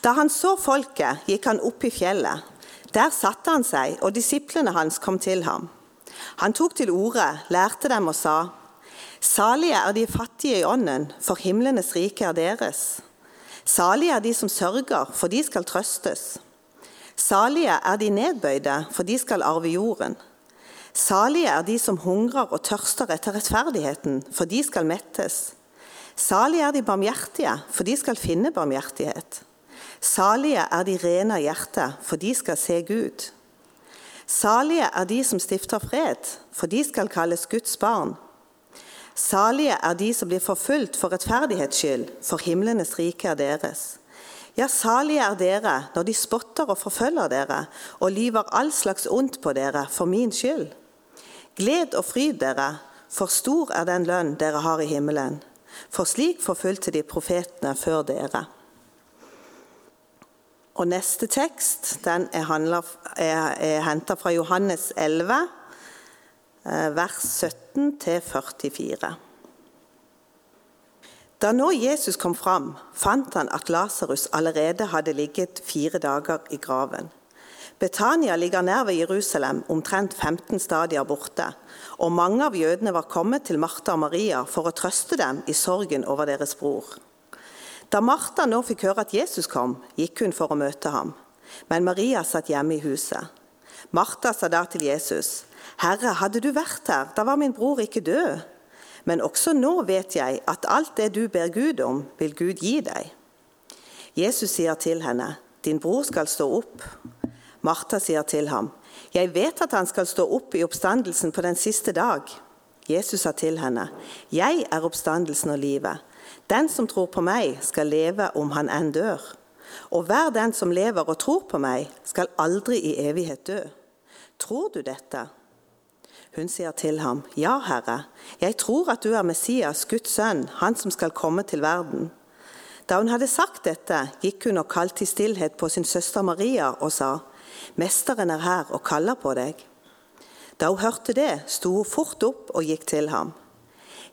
Da han så folket, gikk han opp i fjellet. Der satte han seg, og disiplene hans kom til ham. Han tok til orde, lærte dem og sa:" Salige er de fattige i ånden, for himlenes rike er deres. Salige er de som sørger, for de skal trøstes. Salige er de nedbøyde, for de skal arve jorden. Salige er de som hungrer og tørster etter rettferdigheten, for de skal mettes. Salige er de barmhjertige, for de skal finne barmhjertighet. Salige er de rene av hjerte, for de skal se Gud. Salige er de som stifter fred, for de skal kalles Guds barn. Salige er de som blir forfulgt for rettferdighets skyld, for himlenes rike er deres. Ja, salige er dere når de spotter og forfølger dere og lyver all slags ondt på dere for min skyld. Gled og fryd dere, for stor er den lønn dere har i himmelen. For slik forfulgte de profetene før dere. Og Neste tekst den er, handler, er, er henta fra Johannes 11, eh, vers 17-44. Da nå Jesus kom fram, fant han at Lasarus allerede hadde ligget fire dager i graven. Betania ligger nær ved Jerusalem, omtrent 15 stadier borte, og mange av jødene var kommet til Martha og Maria for å trøste dem i sorgen over deres bror. Da Martha nå fikk høre at Jesus kom, gikk hun for å møte ham. Men Maria satt hjemme i huset. Martha sa da til Jesus, 'Herre, hadde du vært her, da var min bror ikke død.' Men også nå vet jeg at alt det du ber Gud om, vil Gud gi deg. Jesus sier til henne, 'Din bror skal stå opp.' Martha sier til ham, 'Jeg vet at han skal stå opp i oppstandelsen på den siste dag.' Jesus sa til henne, 'Jeg er oppstandelsen og livet. Den som tror på meg, skal leve om han enn dør.' Og hver den som lever og tror på meg, skal aldri i evighet dø. Tror du dette? Hun sier til ham, Ja, Herre, jeg tror at du er Messias, Guds sønn, han som skal komme til verden. Da hun hadde sagt dette, gikk hun og kalte i stillhet på sin søster Maria og sa, Mesteren er her og kaller på deg. Da hun hørte det, sto hun fort opp og gikk til ham.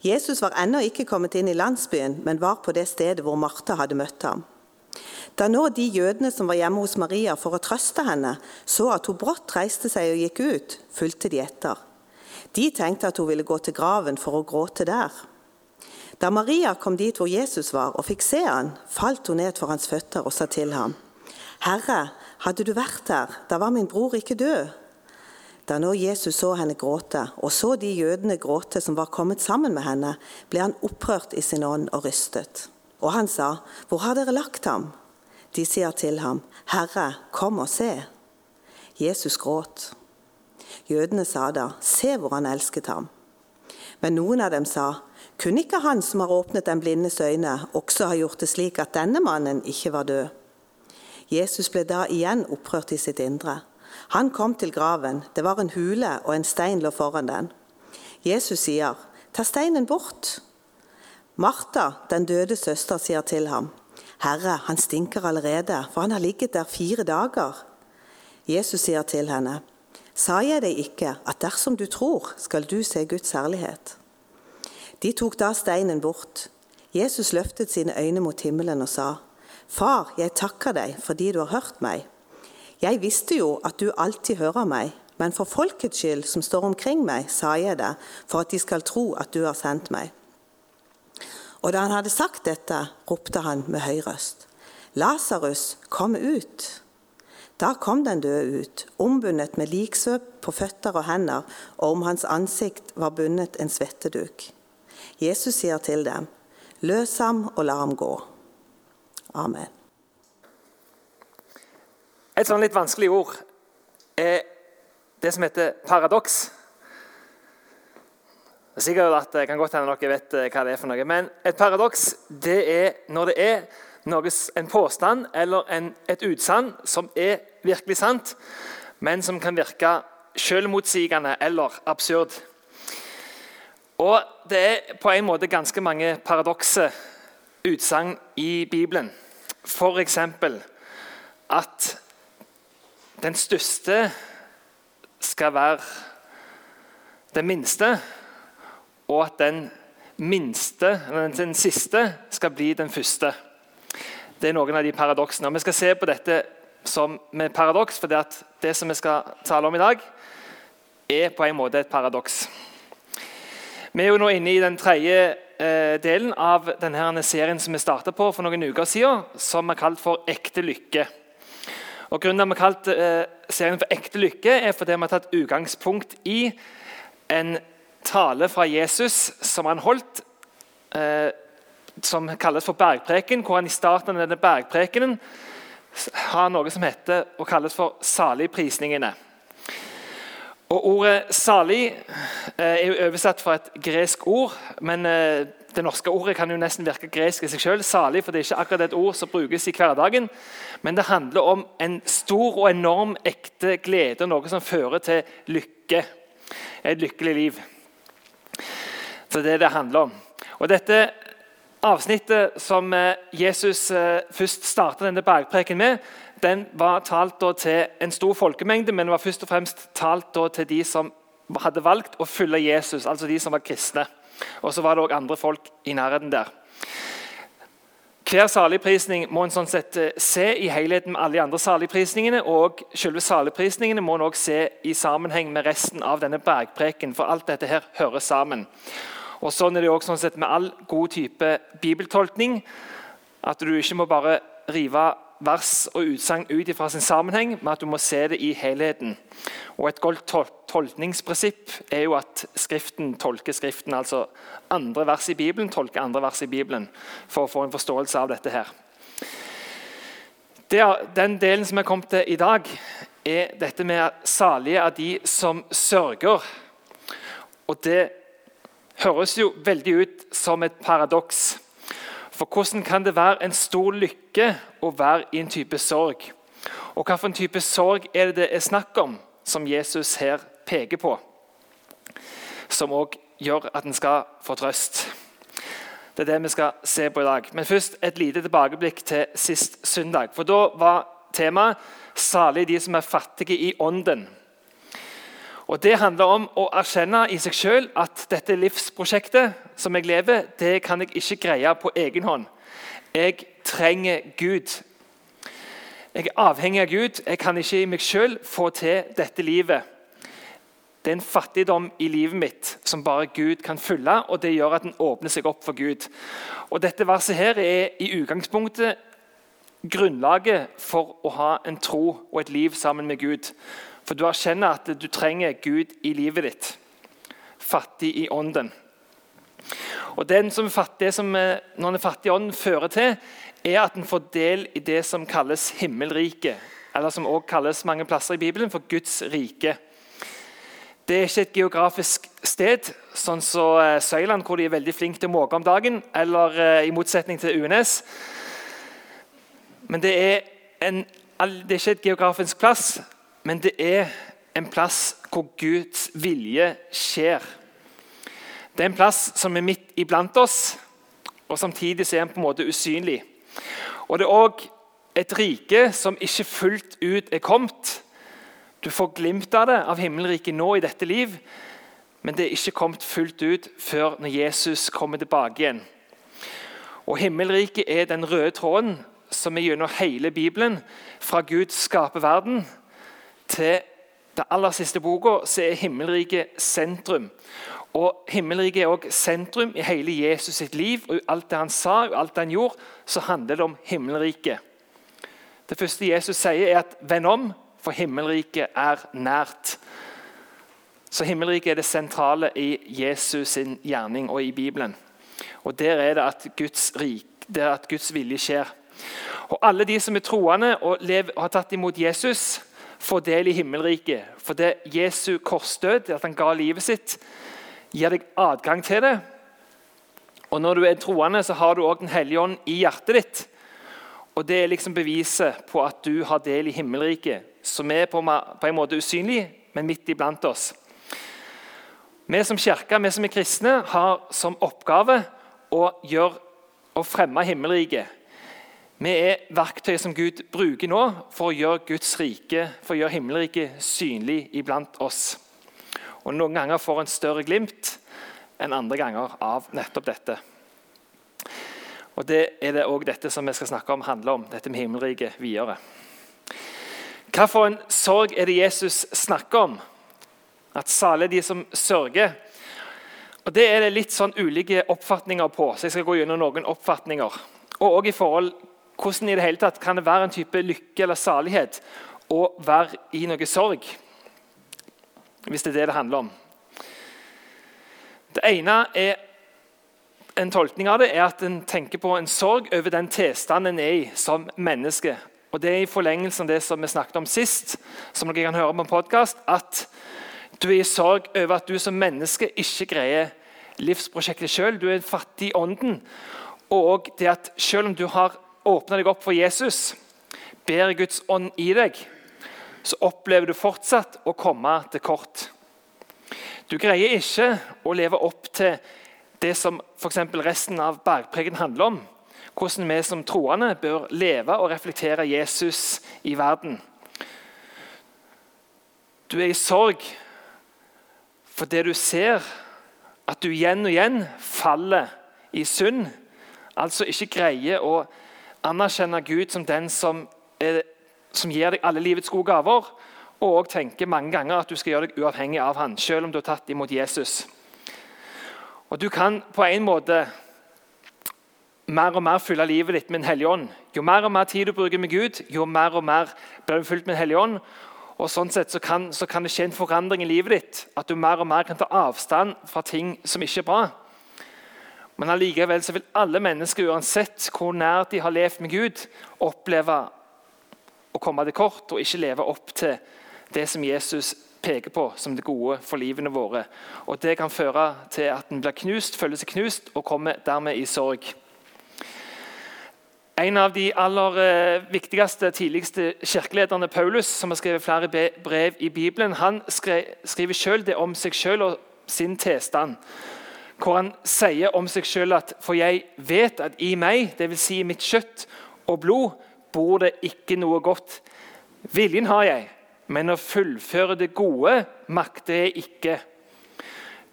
Jesus var ennå ikke kommet inn i landsbyen, men var på det stedet hvor Martha hadde møtt ham. Da nå de jødene som var hjemme hos Maria for å trøste henne, så at hun brått reiste seg og gikk ut, fulgte de etter. De tenkte at hun ville gå til graven for å gråte der. Da Maria kom dit hvor Jesus var og fikk se han, falt hun ned for hans føtter og sa til ham, Herre, hadde du vært her, da var min bror ikke død. Da nå Jesus så henne gråte, og så de jødene gråte som var kommet sammen med henne, ble han opprørt i sin ånd og rystet. Og han sa, Hvor har dere lagt ham? De sier til ham, Herre, kom og se. Jesus gråt. Jødene sa da, se hvor han elsket ham. Men noen av dem sa, kunne ikke han som har åpnet den blindes øyne, også ha gjort det slik at denne mannen ikke var død? Jesus ble da igjen opprørt i sitt indre. Han kom til graven, det var en hule, og en stein lå foran den. Jesus sier, ta steinen bort. Martha, den døde søster, sier til ham, Herre, han stinker allerede, for han har ligget der fire dager. Jesus sier til henne, Sa jeg deg ikke at dersom du tror, skal du se Guds herlighet? De tok da steinen bort. Jesus løftet sine øyne mot himmelen og sa, Far, jeg takker deg fordi du har hørt meg. Jeg visste jo at du alltid hører meg, men for folkets skyld som står omkring meg, sa jeg det, for at de skal tro at du har sendt meg. Og da han hadde sagt dette, ropte han med høy røst, Lasarus, kom ut! Da kom den døde ut, ombundet med liksøp på føtter og hender, og om hans ansikt var bundet en svetteduk. Jesus sier til dem, løs ham og la ham gå. Amen. Et sånn litt vanskelig ord er det som heter paradoks. Det er sikkert at det kan godt hende dere vet eh, hva det er for noe. Men et paradoks det er når det er noe, en påstand eller en, et utsagn som er virkelig sant, men som kan virke selvmotsigende eller absurd. Og Det er på en måte ganske mange paradokse utsagn i Bibelen. F.eks. at den største skal være den minste, og at den minste, den siste skal bli den første. Det er noen av de paradoksene. Og Vi skal se på dette som med paradoks, for det som vi skal tale om i dag, er på en måte et paradoks. Vi er jo nå inne i den tredje eh, delen av denne serien som vi starta på for noen uker siden, som er kalt for Ekte lykke. Og Grunnen til at vi har kalt eh, serien for Ekte lykke, er fordi vi har tatt utgangspunkt i en tale fra Jesus som han holdt, eh, som kalles for bergpreken, hvor han i starten av denne bergprekenen har noe som heter og kalles for saligprisningene. Og Ordet 'salig' eh, er jo oversatt fra et gresk ord, men det norske ordet kan jo nesten virke gresk i seg selv. Salig, for det er ikke akkurat et ord som brukes i hverdagen. Men det handler om en stor og enorm ekte glede, noe som fører til lykke. Et lykkelig liv. Så det er det det handler om. Og Dette avsnittet som eh, Jesus eh, først startet denne bergpreken med, den var talt til en stor folkemengde, men var først og fremst talt til de som hadde valgt å følge Jesus, altså de som var kristne. Og så var det òg andre folk i nærheten der. Hver saligprisning må en sånn sett eh, se i helheten med alle de andre saligprisningene. Og selve saligprisningene må en også se i sammenheng med resten av denne bergpreken. For alt dette her hører sammen. Og Sånn er det også sånn sett med all god type bibeltolkning. At du ikke må bare rive vers og utsagn ut fra sin sammenheng, men at du må se det i helheten. Og Et godt tolkningsprinsipp er jo at Skriften tolker Skriften. Altså andre vers i Bibelen tolker andre vers i Bibelen for å få en forståelse av dette. her. den delen som er kommet til i dag, er dette med salige av de som sørger. Og Det høres jo veldig ut som et paradoks. For hvordan kan det være en stor lykke å være i en type sorg? Og hvilken type sorg er det det er snakk om, som Jesus her peker på? Som òg gjør at en skal få trøst. Det er det vi skal se på i dag. Men først et lite tilbakeblikk til sist søndag. For Da var temaet 'Salig de som er fattige i ånden'. Og Det handler om å erkjenne i seg selv at dette livsprosjektet som jeg lever, det kan jeg ikke greie på egen hånd. Jeg trenger Gud. Jeg er avhengig av Gud. Jeg kan ikke i meg selv få til dette livet. Det er en fattigdom i livet mitt som bare Gud kan fylle, og det gjør at den åpner seg opp for Gud. Og Dette verset her er i utgangspunktet grunnlaget for å ha en tro og et liv sammen med Gud. For du erkjenner at du trenger Gud i livet ditt. Fattig i ånden. Og som fattig, som eh, Når en fattig i ånden fører til, er at en får del i det som kalles himmelriket. Eller som også kalles mange plasser i Bibelen for Guds rike. Det er ikke et geografisk sted, sånn som eh, Søyland, hvor de er veldig flinke til å måke om dagen, eller eh, i motsetning til UNS. Men det er, en, det er ikke et geografisk plass, men det er en plass hvor Guds vilje skjer. Det er en plass som er midt iblant oss, og samtidig er den på en måte usynlig. Og Det er òg et rike som ikke fullt ut er kommet. Du får glimt av det, av himmelriket nå i dette liv, men det er ikke kommet fullt ut før når Jesus kommer tilbake igjen. Og Himmelriket er den røde tråden som er gjennom hele Bibelen, fra Gud skaper verden til den aller siste boka så er himmelriket sentrum. Og Himmelriket er også sentrum i hele Jesus sitt liv. og Alt det han sa og alt det han gjorde, så handler det om himmelriket. Det første Jesus sier, er at 'venn om, for himmelriket er nært'. Så Himmelriket er det sentrale i Jesus sin gjerning og i Bibelen. Og Der er det at Guds, rik, der at Guds vilje skjer. Og Alle de som er troende og, lever, og har tatt imot Jesus, få del i himmelriket. For det Jesu korsdød, at han ga livet sitt, gir deg adgang til det. Og Når du er troende, så har du òg Den hellige ånd i hjertet ditt. Og Det er liksom beviset på at du har del i himmelriket, som er på en måte usynlig, men midt iblant oss. Vi som kirke, vi som er kristne, har som oppgave å, gjøre, å fremme himmelriket. Vi er verktøy som Gud bruker nå for å gjøre Guds rike, for å gjøre himmelriket synlig iblant oss. Og Noen ganger får en større glimt enn andre ganger av nettopp dette. Og Det er det òg dette som vi skal snakke om, handler om. dette med himmelriket videre. Hva for en sorg er det Jesus snakker om? At salige de som sørger. Og Det er det litt sånn ulike oppfatninger på, så jeg skal gå gjennom noen oppfatninger. Og også i forhold hvordan i det hele tatt kan det være en type lykke eller salighet å være i noe sorg. Hvis det er det det handler om. Det ene er en tolkning av det er at en tenker på en sorg over den tilstanden en er i som menneske. Og Det er i forlengelsen av det som vi snakket om sist, som dere kan høre på en podkast, at du er i sorg over at du som menneske ikke greier livsprosjektet sjøl. Du er fattig i ånden. Og det at selv om du har åpna deg opp for Jesus, ber Guds ånd i deg, så opplever du fortsatt å komme til kort. Du greier ikke å leve opp til det som for resten av bergpreken handler om. Hvordan vi som troende bør leve og reflektere Jesus i verden. Du er i sorg for det du ser at du igjen og igjen faller i synd. Altså ikke greier å anerkjenne Gud som den som, er, som gir deg alle livets gode gaver. Og òg tenker mange ganger at du skal gjøre deg uavhengig av han, selv om du har tatt imot Jesus. Og Du kan på en måte mer og mer fylle livet ditt med en hellig ånd. Jo mer og mer tid du bruker med Gud, jo mer og mer blir du fylt med en hellig ånd. Og sånn sett så kan, så kan, det skje en forandring i livet ditt. At du mer og mer kan ta avstand fra ting som ikke er bra. Men allikevel vil alle mennesker, uansett hvor nært de har levd med Gud, oppleve å komme til kort og ikke leve opp til det som Jesus peker på som det gode for livene våre. Og Det kan føre til at en blir knust, føler seg knust og kommer dermed i sorg. En av de aller eh, viktigste tidligste kirkelederne, Paulus, som har skrevet flere brev i Bibelen, han skriver selv det om seg selv og sin tilstand. Hvor han sier om seg selv at 'for jeg vet at i meg, dvs. Si i mitt kjøtt og blod, bor det ikke noe godt'. Viljen har jeg, men å fullføre det gode makter jeg ikke.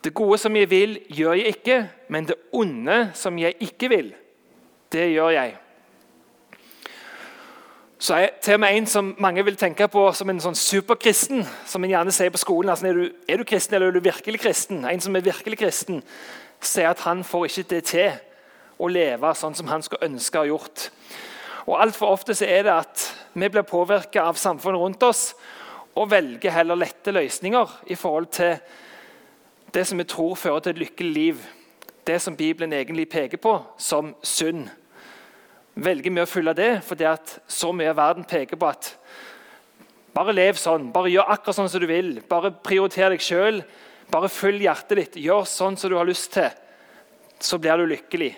Det gode som jeg vil, gjør jeg ikke, men det onde som jeg ikke vil, det gjør jeg. Så er til og med En som mange vil tenke på som en sånn superkristen, som en gjerne sier på skolen altså, er, du, er du kristen eller er du virkelig kristen? En som er virkelig kristen, sier at han får ikke det til å leve sånn som han skulle ønske å ha gjort. Og Altfor ofte så er det at vi blir påvirket av samfunnet rundt oss og velger heller lette løsninger i forhold til det som vi tror fører til et lykkelig liv. Det som Bibelen egentlig peker på som synd. Velger vi å følge det fordi at så mye av verden peker på at bare lev sånn, bare gjør akkurat sånn som du vil. Bare prioriter deg sjøl. Bare følg hjertet ditt. Gjør sånn som du har lyst til. Så blir du lykkelig.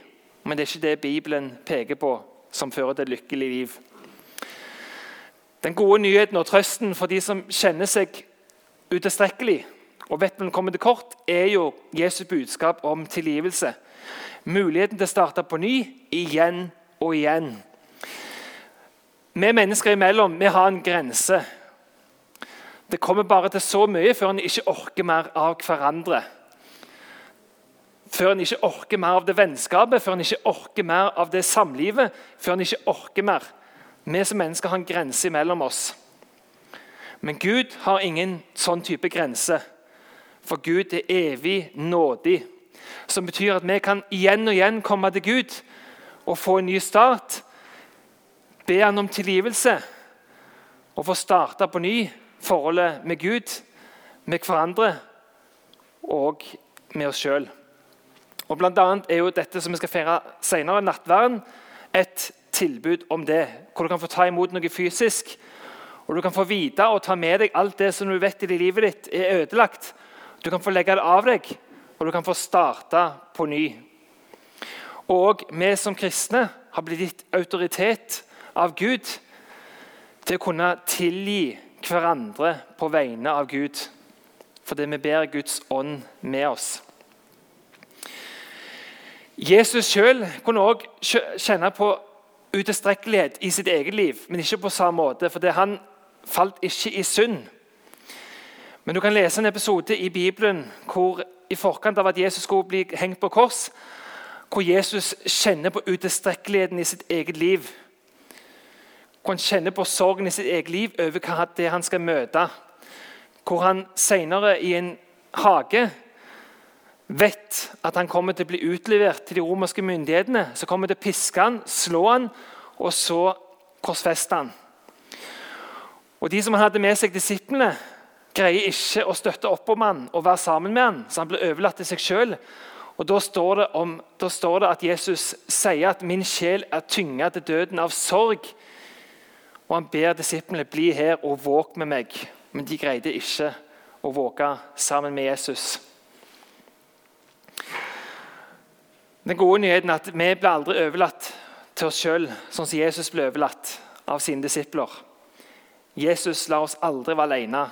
Men det er ikke det Bibelen peker på som fører til et lykkelig liv. Den gode nyheten og trøsten for de som kjenner seg utilstrekkelig og vet man kommer til kort, er jo Jesu budskap om tilgivelse. Muligheten til å starte på ny igjen og igjen. Vi mennesker imellom vi har en grense. Det kommer bare til så mye før en ikke orker mer av hverandre. Før en ikke orker mer av det vennskapet, før en ikke orker mer av det samlivet. Før en ikke orker mer vi som mennesker har en grense mellom oss. Men Gud har ingen sånn type grense. For Gud er evig nådig. Som betyr at vi kan igjen og igjen komme til Gud og få en ny start. Be han om tilgivelse og få starte på ny forholdet med Gud, med hverandre og med oss sjøl. Blant annet er jo dette som vi skal feire senere, nattverden, et tilbud om det. Hvor du kan få ta imot noe fysisk. Og du kan få vite og ta med deg alt det som du vet i livet ditt er ødelagt. Du kan få legge det av deg, og du kan få starte på ny. Og vi som kristne har blitt gitt autoritet av Gud til å kunne tilgi hverandre på vegne av Gud. Fordi vi ber Guds ånd med oss. Jesus sjøl kunne også kjenne på utilstrekkelighet i sitt eget liv, men ikke på samme måte. For han falt ikke i synd. Men du kan lese en episode i Bibelen hvor i forkant av at Jesus skulle bli hengt på kors, hvor Jesus kjenner på utilstrekkeligheten i sitt eget liv. Hvor han kjenner på sorgen i sitt eget liv over hva det han skal møte. Hvor han senere i en hage vet at han kommer til å bli utlevert til de romerske myndighetene, Så kommer til å piske han, slå han, og så korsfeste han. Og De som han hadde med seg disiplene, greier ikke å støtte opp om han og være sammen med han, så han blir overlatt til seg sjøl. Og da står, om, da står, det at Jesus sier at 'min sjel er tynga til døden av sorg'. Og han ber disiplene bli her og våk med meg. Men de greide ikke å våke sammen med Jesus. Den gode nyheten er at vi blir aldri overlatt til oss sjøl, sånn som Jesus ble overlatt av sine disipler. Jesus lar oss aldri være alene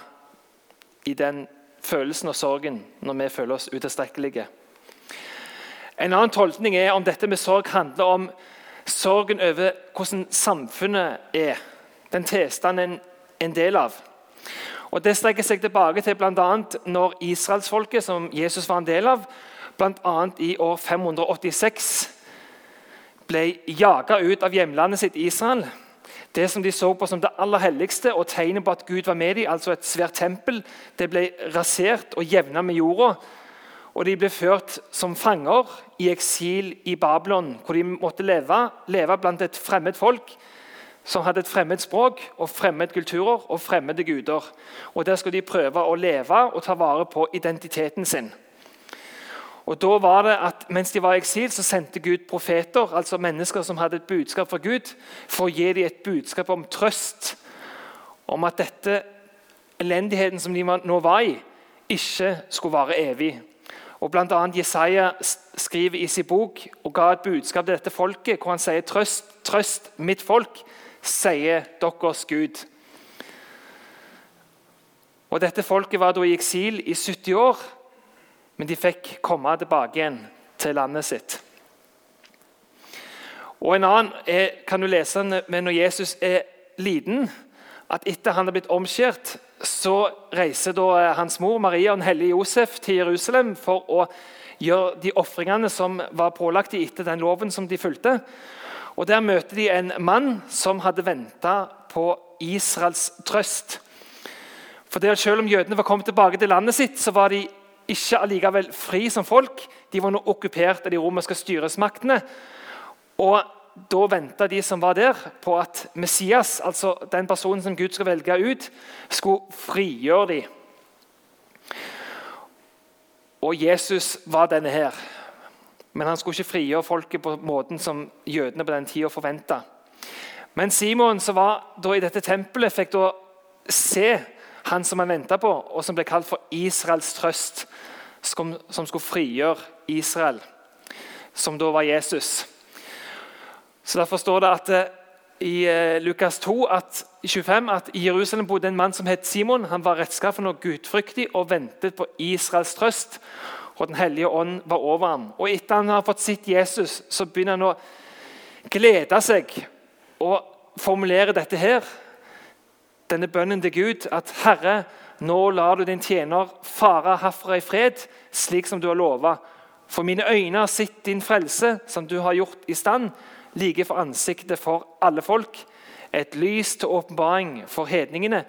i den følelsen og sorgen når vi føler oss utilstrekkelige. En annen tolkning er om dette med sorg handler om sorgen over hvordan samfunnet er. Den tilstanden en, en del av. Og Det strekker seg tilbake til bl.a. når israelsfolket, som Jesus var en del av, bl.a. i år 586 ble jaga ut av hjemlandet sitt Israel. Det som de så på som det aller helligste og tegnet på at Gud var med dem, altså et svært tempel, det ble rasert og jevna med jorda. Og de ble ført som fanger i eksil i Babylon, hvor de måtte leve, leve blant et fremmed folk som hadde et fremmed språk og fremmede kulturer og fremmede guder. Og Der skulle de prøve å leve og ta vare på identiteten sin. Og da var det at Mens de var i eksil, så sendte Gud profeter, altså mennesker som hadde et budskap fra Gud, for å gi dem et budskap om trøst. Om at dette elendigheten som de nå var i, ikke skulle vare evig. Og annet Jesaja skriver i sin bok og ga et budskap til dette folket, hvor han sier trøst, trøst mitt folk, sier deres Gud. Og Dette folket var da i eksil i 70 år. Men de fikk komme tilbake igjen til landet sitt. Og En annen er, kan du lese med når Jesus er liten, at etter han har blitt omskjært, så reiser da hans mor Maria og den hellige Josef til Jerusalem for å gjøre de ofringene som var pålagt dem etter den loven som de fulgte. Og Der møter de en mann som hadde venta på Israels trøst. For der Selv om jødene var kommet tilbake til landet sitt, så var de ikke allikevel fri som folk. De var nå okkupert av de romerske styresmaktene. Og Da venta de som var der, på at Messias, altså den personen som Gud skulle velge ut, skulle frigjøre dem. Og Jesus var denne her. Men han skulle ikke frigjøre folket på måten som jødene på den tida forventa. Men Simon, som var i dette tempelet, fikk da se han som han venta på, og som ble kalt for Israels trøst, som, skulle frigjøre Israel, som da var Jesus. Så Derfor står det at eh, i eh, Lukas 2 at, i 25 at i Jerusalem bodde en mann som het Simon. Han var rettskaffen og gudfryktig og ventet på Israels trøst. Og Den hellige ånd var over ham. Og Etter han har fått sett Jesus, så begynner han å glede seg og formulere dette her denne bønnen til Gud at 'Herre, nå lar du din tjener fare herfra i fred, slik som du har lova.' For mine øyne har sett din frelse, som du har gjort i stand, like for ansiktet for alle folk, et lys til åpenbaring for hedningene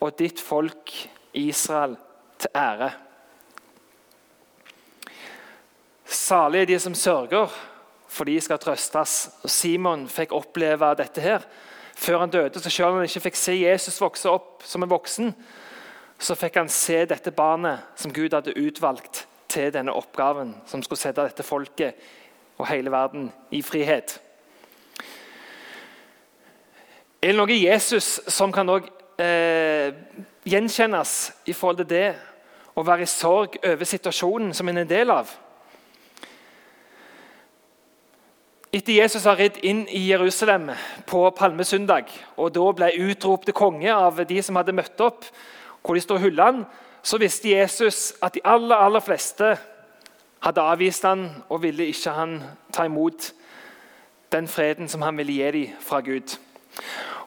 og ditt folk Israel til ære. Salige er de som sørger, for de skal trøstes. Simon fikk oppleve dette her før han døde. Så selv om han ikke fikk se Jesus vokse opp som en voksen, så fikk han se dette barnet som Gud hadde utvalgt til denne oppgaven, som skulle sette dette folket og hele verden i frihet. Er det noe Jesus som kan også, eh, gjenkjennes i forhold til det å være i sorg over situasjonen som en er en del av? Etter Jesus har ridd inn i Jerusalem på palmesøndag og da ble utropt til konge av de som hadde møtt opp, hvor de stod hullene, så visste Jesus at de aller, aller fleste hadde avvist han og ville ikke han ta imot den freden som han ville gi dem fra Gud.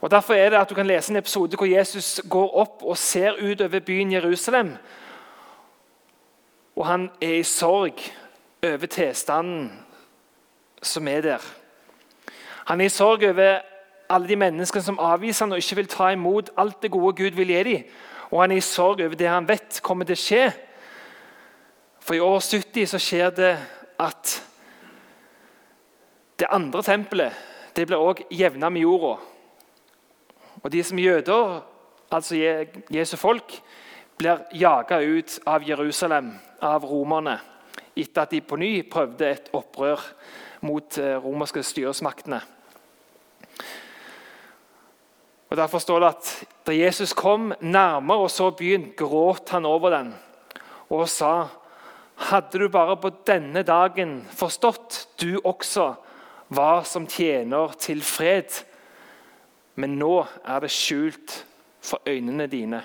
Og Derfor er det at du kan lese en episode hvor Jesus går opp og ser ut over byen Jerusalem. Og han er i sorg over tilstanden som er der. Han er i sorg over alle de menneskene som avviser han og ikke vil ta imot alt det gode Gud vil gi dem. Og han er i sorg over det han vet kommer til å skje. For i år 70 så skjer det at det andre tempelet det blir også jevna med jorda. Og de som jøder, altså Jesu folk, blir jaga ut av Jerusalem av romerne etter at de på ny prøvde et opprør mot eh, romerske styresmaktene. Og Derfor står det at da Jesus kom nærmere og så byen, gråt han over den og sa Hadde du bare på denne dagen forstått, du også, hva som tjener til fred, men nå er det skjult for øynene dine.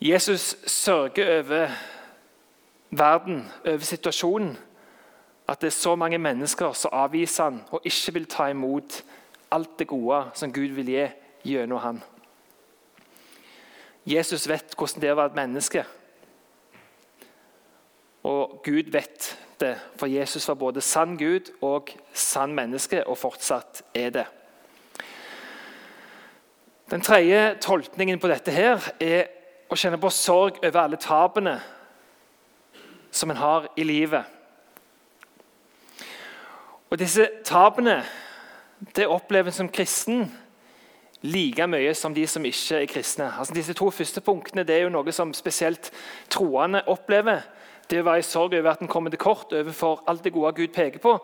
Jesus sørger over verden, over situasjonen. At det er så mange mennesker som avviser han og ikke vil ta imot alt det gode som Gud vil gi gjennom han. Jesus vet hvordan det er å være et menneske. Og Gud vet det, for Jesus var både sann Gud og sann menneske, og fortsatt er det. Den tredje tolkningen på dette her er å kjenne på sorg over alle tapene som en har i livet. Og Disse tapene det opplever en som kristen like mye som de som ikke er kristne. Altså Disse to første punktene det er jo noe som spesielt troende opplever. Det å være i sorg over at en kommer til kort overfor alt det gode Gud peker på.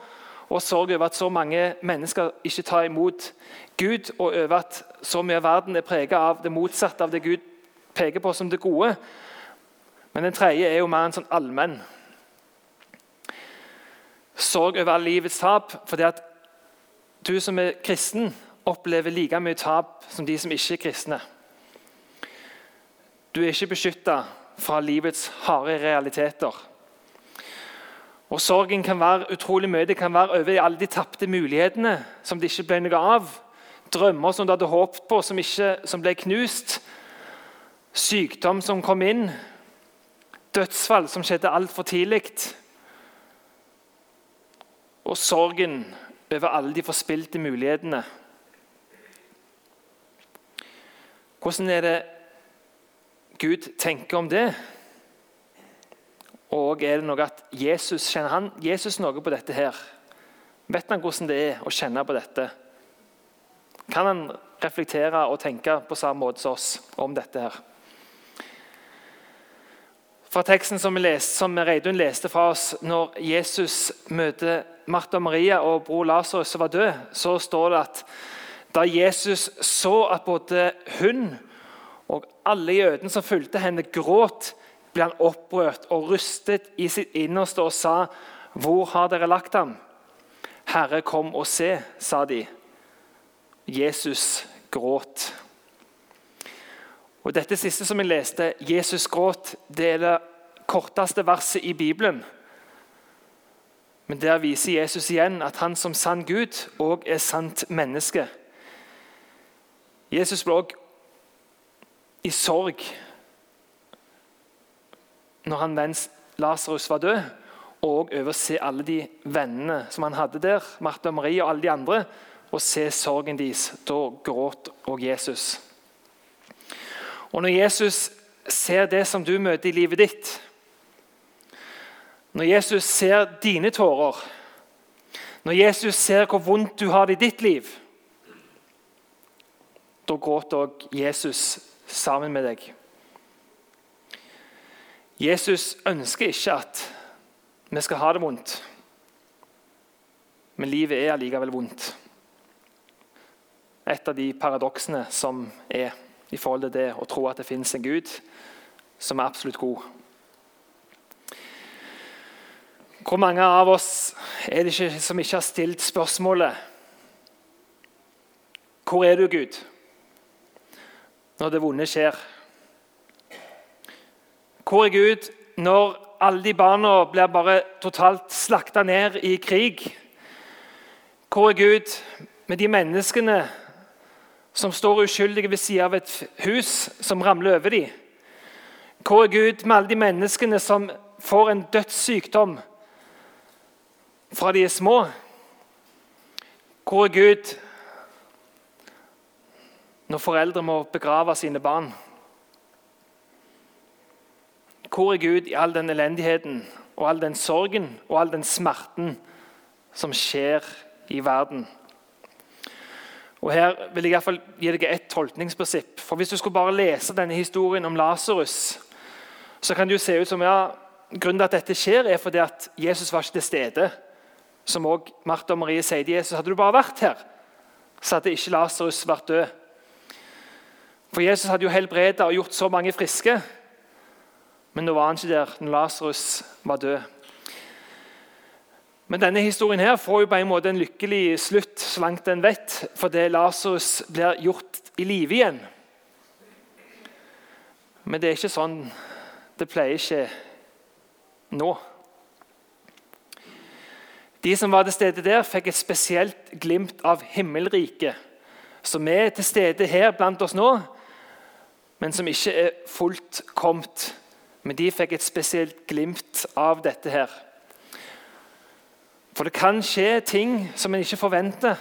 Og sorg over at så mange mennesker ikke tar imot Gud, og over at så mye av verden er preget av det motsatte av det Gud peker på som det gode. Men den tredje er jo mer en sånn allmenn sorg over livets tap. fordi at du som er kristen, opplever like mye tap som de som ikke er kristne. Du er ikke beskytta fra livets harde realiteter. Og Sorgen kan være utrolig mye. Det kan være over alle de tapte mulighetene som det ikke ble noe av. Drømmer som du hadde håpet på, som, ikke, som ble knust. Sykdom som kom inn. Dødsfall som skjedde altfor tidlig. Og sorgen over alle de forspilte mulighetene. Hvordan er det Gud tenker om det? Og er det noe at Jesus kjenner han Jesus noe på dette her? Vet han hvordan det er å kjenne på dette? Kan han reflektere og tenke på samme måte som oss om dette her? Fra teksten som, leste, som Reidun leste fra oss når Jesus møter Martha og Maria og bror Lasarus som var død, så står det at da Jesus så at både hun og alle jødene som fulgte henne, gråt, ble han opprørt og rustet i sitt innerste og sa, 'Hvor har dere lagt ham?' 'Herre, kom og se', sa de. Jesus gråt. Og Dette siste som jeg leste, 'Jesus gråt', det er det korteste verset i Bibelen. Men der viser Jesus igjen at han som sann Gud òg er sant menneske. Jesus ble òg i sorg når han mens Lasarus var død, og over å se alle de vennene som han hadde der, Martha og Marie og alle de andre, og se sorgen deres. Da gråt òg Jesus. Og når Jesus ser det som du møter i livet ditt, når Jesus ser dine tårer, når Jesus ser hvor vondt du har det i ditt liv, da gråter òg Jesus sammen med deg. Jesus ønsker ikke at vi skal ha det vondt, men livet er allikevel vondt. Et av de paradoksene som er i forhold til det å tro at det finnes en Gud som er absolutt god. Hvor mange av oss er det ikke som ikke har stilt spørsmålet Hvor er du, Gud, når det vonde skjer? Hvor er Gud når alle de barna blir bare totalt slakta ned i krig? Hvor er Gud med de menneskene som står uskyldige ved siden av et hus som ramler over dem? Hvor er Gud med alle de menneskene som får en dødssykdom fra de er små. Hvor er Gud når foreldre må begrave sine barn? Hvor er Gud i all den elendigheten og all den sorgen og all den smerten som skjer i verden? Og Her vil jeg i hvert fall gi deg et tolkningsprinsipp. For Hvis du skulle bare lese denne historien om Lasarus, så kan det jo se ut som ja, grunnen til at dette skjer, er fordi at Jesus var ikke til stede. Som også Martha og Marie sier til Jesus, hadde du bare vært her, så hadde ikke Lasarus vært død. For Jesus hadde jo helbredet og gjort så mange friske. Men nå var han ikke der når Lasarus var død. Men denne historien her får jo på en måte en lykkelig slutt, så langt en vet, fordi Lasarus blir gjort i live igjen. Men det er ikke sånn det pleier ikke nå. De som var til stede der, fikk et spesielt glimt av himmelriket, som er til stede her blant oss nå, men som ikke er fullt kommet. Men de fikk et spesielt glimt av dette her. For det kan skje ting som en ikke forventer,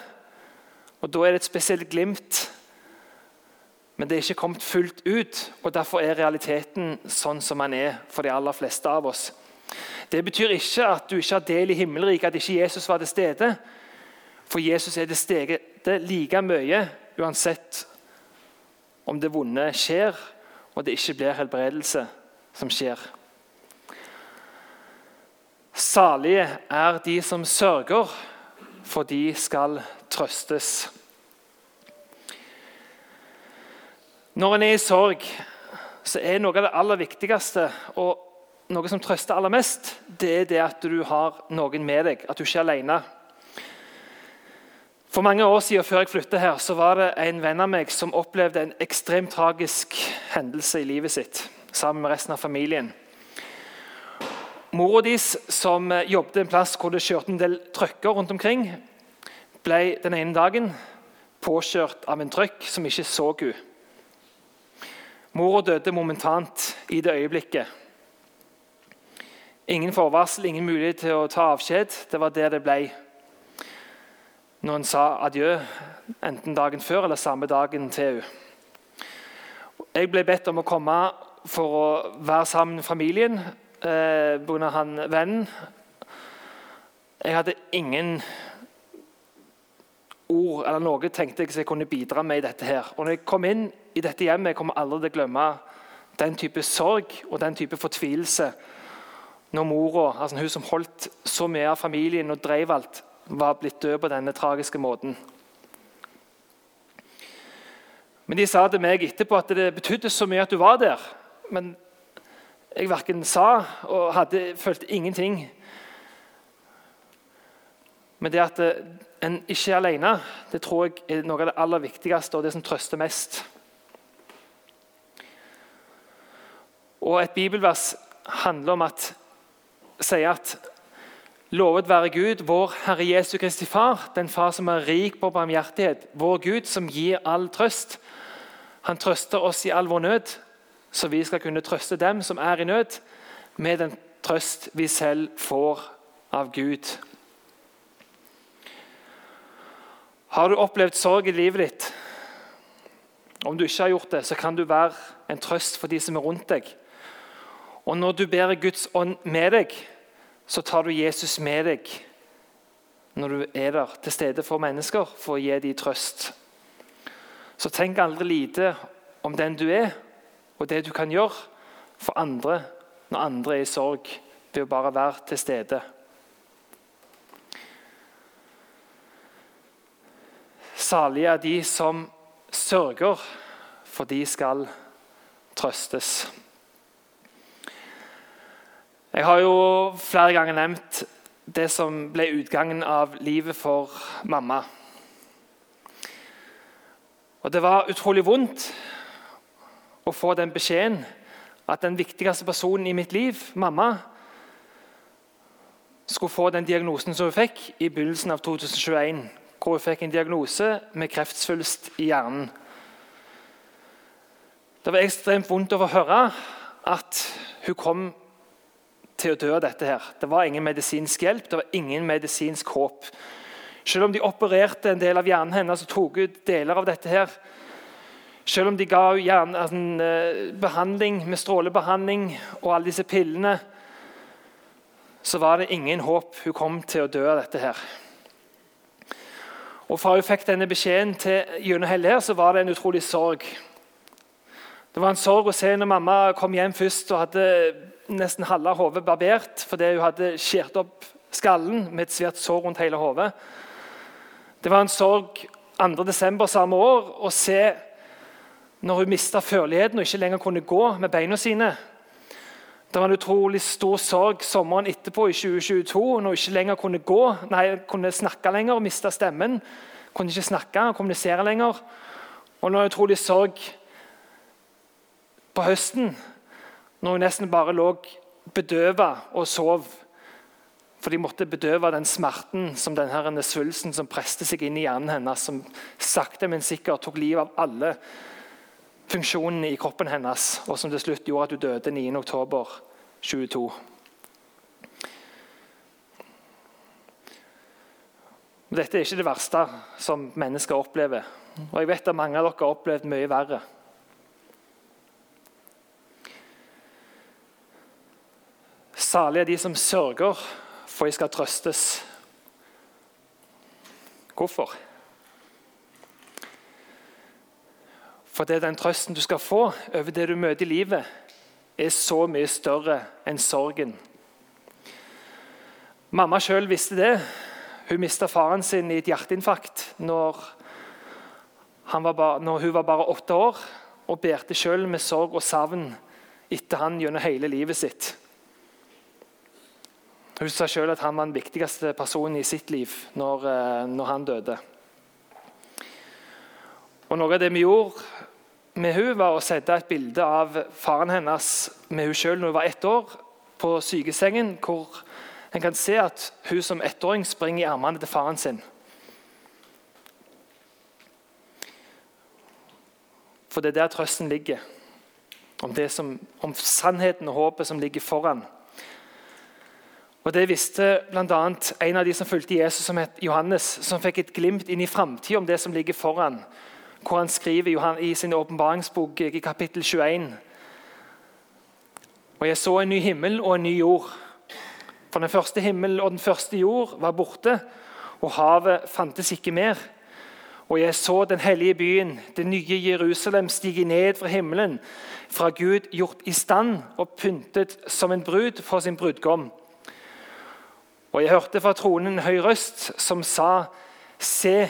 og da er det et spesielt glimt. Men det er ikke kommet fullt ut, og derfor er realiteten sånn som den er for de aller fleste av oss. Det betyr ikke at du ikke har del i himmelriket, at ikke Jesus var til stede. For Jesus er til stede like mye uansett om det vonde skjer, og det ikke blir helbredelse som skjer. Salige er de som sørger, for de skal trøstes. Når en er i sorg, så er noe av det aller viktigste og noe som trøster aller mest, det er det at du har noen med deg, at du ikke er alene. For mange år siden før jeg flyttet her, så var det en venn av meg som opplevde en ekstremt tragisk hendelse i livet sitt sammen med resten av familien. Mora deres, som jobbet en plass hvor det kjørte en del trøkker rundt omkring, ble den ene dagen påkjørt av en trøkk som ikke så henne. Mora døde momentant i det øyeblikket. Ingen forvarsel, ingen mulighet til å ta avskjed. Det var det det ble når en sa adjø, enten dagen før eller samme dagen til henne. Jeg ble bedt om å komme for å være sammen med familien eh, pga. han vennen. Jeg hadde ingen ord eller noe tenkte jeg som jeg kunne bidra med i dette. her. Og når jeg kom inn i dette hjemmet, jeg kommer aldri til å glemme den type sorg og den type fortvilelse når mora, altså hun som holdt så mye av familien og drev alt, var blitt død på denne tragiske måten. Men de sa til meg etterpå at det betydde så mye at du var der. Men jeg verken sa og hadde, følte ingenting. Men det at eh, en ikke er alene, det tror jeg er noe av det aller viktigste og det som trøster mest. Og Et bibelvers handler om at, sier at Lovet være Gud, vår Herre Jesu Kristi Far, den Far som er rik på barmhjertighet, vår Gud som gir all trøst. Han trøster oss i all vår nød, så vi skal kunne trøste dem som er i nød, med den trøst vi selv får av Gud. Har du opplevd sorg i livet ditt? Om du ikke har gjort det, så kan du være en trøst for de som er rundt deg. Og når du ber Guds ånd med deg, så tar du Jesus med deg når du er der til stede for mennesker for å gi dem trøst. Så tenk aldri lite om den du er, og det du kan gjøre for andre når andre er i sorg, ved å bare være til stede. Salige er de som sørger, for de skal trøstes. Jeg har jo flere ganger nevnt det som ble utgangen av livet for mamma. Og Det var utrolig vondt å få den beskjeden at den viktigste personen i mitt liv, mamma, skulle få den diagnosen som hun fikk i begynnelsen av 2021. Hvor hun fikk en diagnose med kreftsvulst i hjernen. Det var ekstremt vondt å få høre at hun kom til å dø av dette. her. Det var ingen medisinsk hjelp, det var ingen medisinsk håp. Selv om de opererte en del av hjernen hennes og tok ut deler av dette her, selv om de ga hjerne, altså, behandling med strålebehandling og alle disse pillene, så var det ingen håp. Hun kom til å dø av dette her. Og Fra hun fikk denne beskjeden til gjennom hele her, så var det en utrolig sorg. Det var en sorg å se når mamma kom hjem først og hadde nesten halve hodet barbert fordi hun hadde skåret opp skallen med et svært sår rundt hele hodet. Det var en sorg 2.12. samme år å se når hun mista førligheten og ikke lenger kunne gå med beina sine. Det var en utrolig stor sorg sommeren etterpå, i 2022, når hun ikke lenger kunne gå, nei, kunne snakke lenger og mista stemmen. Kunne ikke snakke og kommunisere lenger. Og det var en utrolig sorg på høsten, når hun nesten bare lå bedøva og sov. For de måtte bedøve den smerten som denne svulsten som preste seg inn i hjernen hennes, som sakte, men sikkert tok livet av alle funksjonene i kroppen hennes, og som til slutt gjorde at hun døde 9.10.22. Dette er ikke det verste som mennesker opplever. Og jeg vet at mange av dere har opplevd mye verre. Salig er de som sørger, for de skal trøstes. Hvorfor? For det er den trøsten du skal få over det du møter i livet, er så mye større enn sorgen. Mamma sjøl visste det. Hun mista faren sin i et hjerteinfarkt når, bare, når hun var bare åtte år, og bærte sjøl med sorg og savn etter han gjennom hele livet sitt. Hun sa sjøl at han var den viktigste personen i sitt liv når, eh, når han døde. Og Noe av det vi gjorde med hun var å sette et bilde av faren hennes med hun sjøl når hun var ett år, på sykesengen, hvor en kan se at hun som ettåring springer i armene til faren sin. For det er der trøsten ligger. Om, som, om sannheten og håpet som ligger foran. Og Det visste bl.a. en av de som fulgte Jesus, som het Johannes, som fikk et glimt inn i framtida om det som ligger foran hvor han skriver i sin åpenbaringsbok i kapittel 21 Og jeg så en ny himmel og en ny jord. For den første himmel og den første jord var borte, og havet fantes ikke mer. Og jeg så den hellige byen, det nye Jerusalem, stige ned fra himmelen, fra Gud gjort i stand og pyntet som en brud for sin brudgom. Og jeg hørte fra tronen en høy røst som sa:" Se,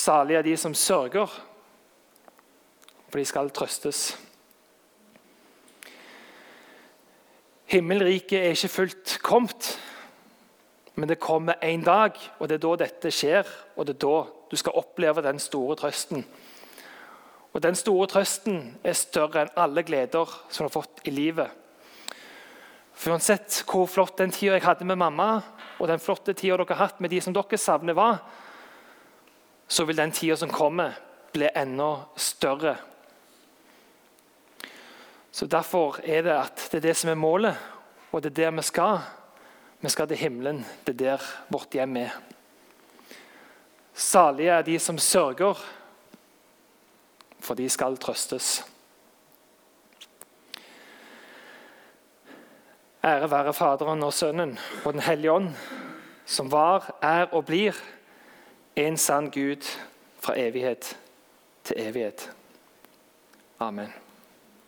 Salige er de som sørger, for de skal trøstes. Himmelriket er ikke fullt kommet, men det kommer en dag, og det er da dette skjer. Og det er da du skal oppleve den store trøsten. Og Den store trøsten er større enn alle gleder som du har fått i livet. For Uansett hvor flott den tida jeg hadde med mamma, og den flotte tida dere har hatt med de som dere savner, var, så vil den tida som kommer, bli enda større. Så Derfor er det at det er det som er målet, og det er der vi skal. Vi skal til himmelen. Det er der vårt hjem er. Salige er de som sørger, for de skal trøstes. Ære være Faderen og Sønnen og Den hellige ånd, som var, er og blir en sann Gud fra evighet til evighet. Amen.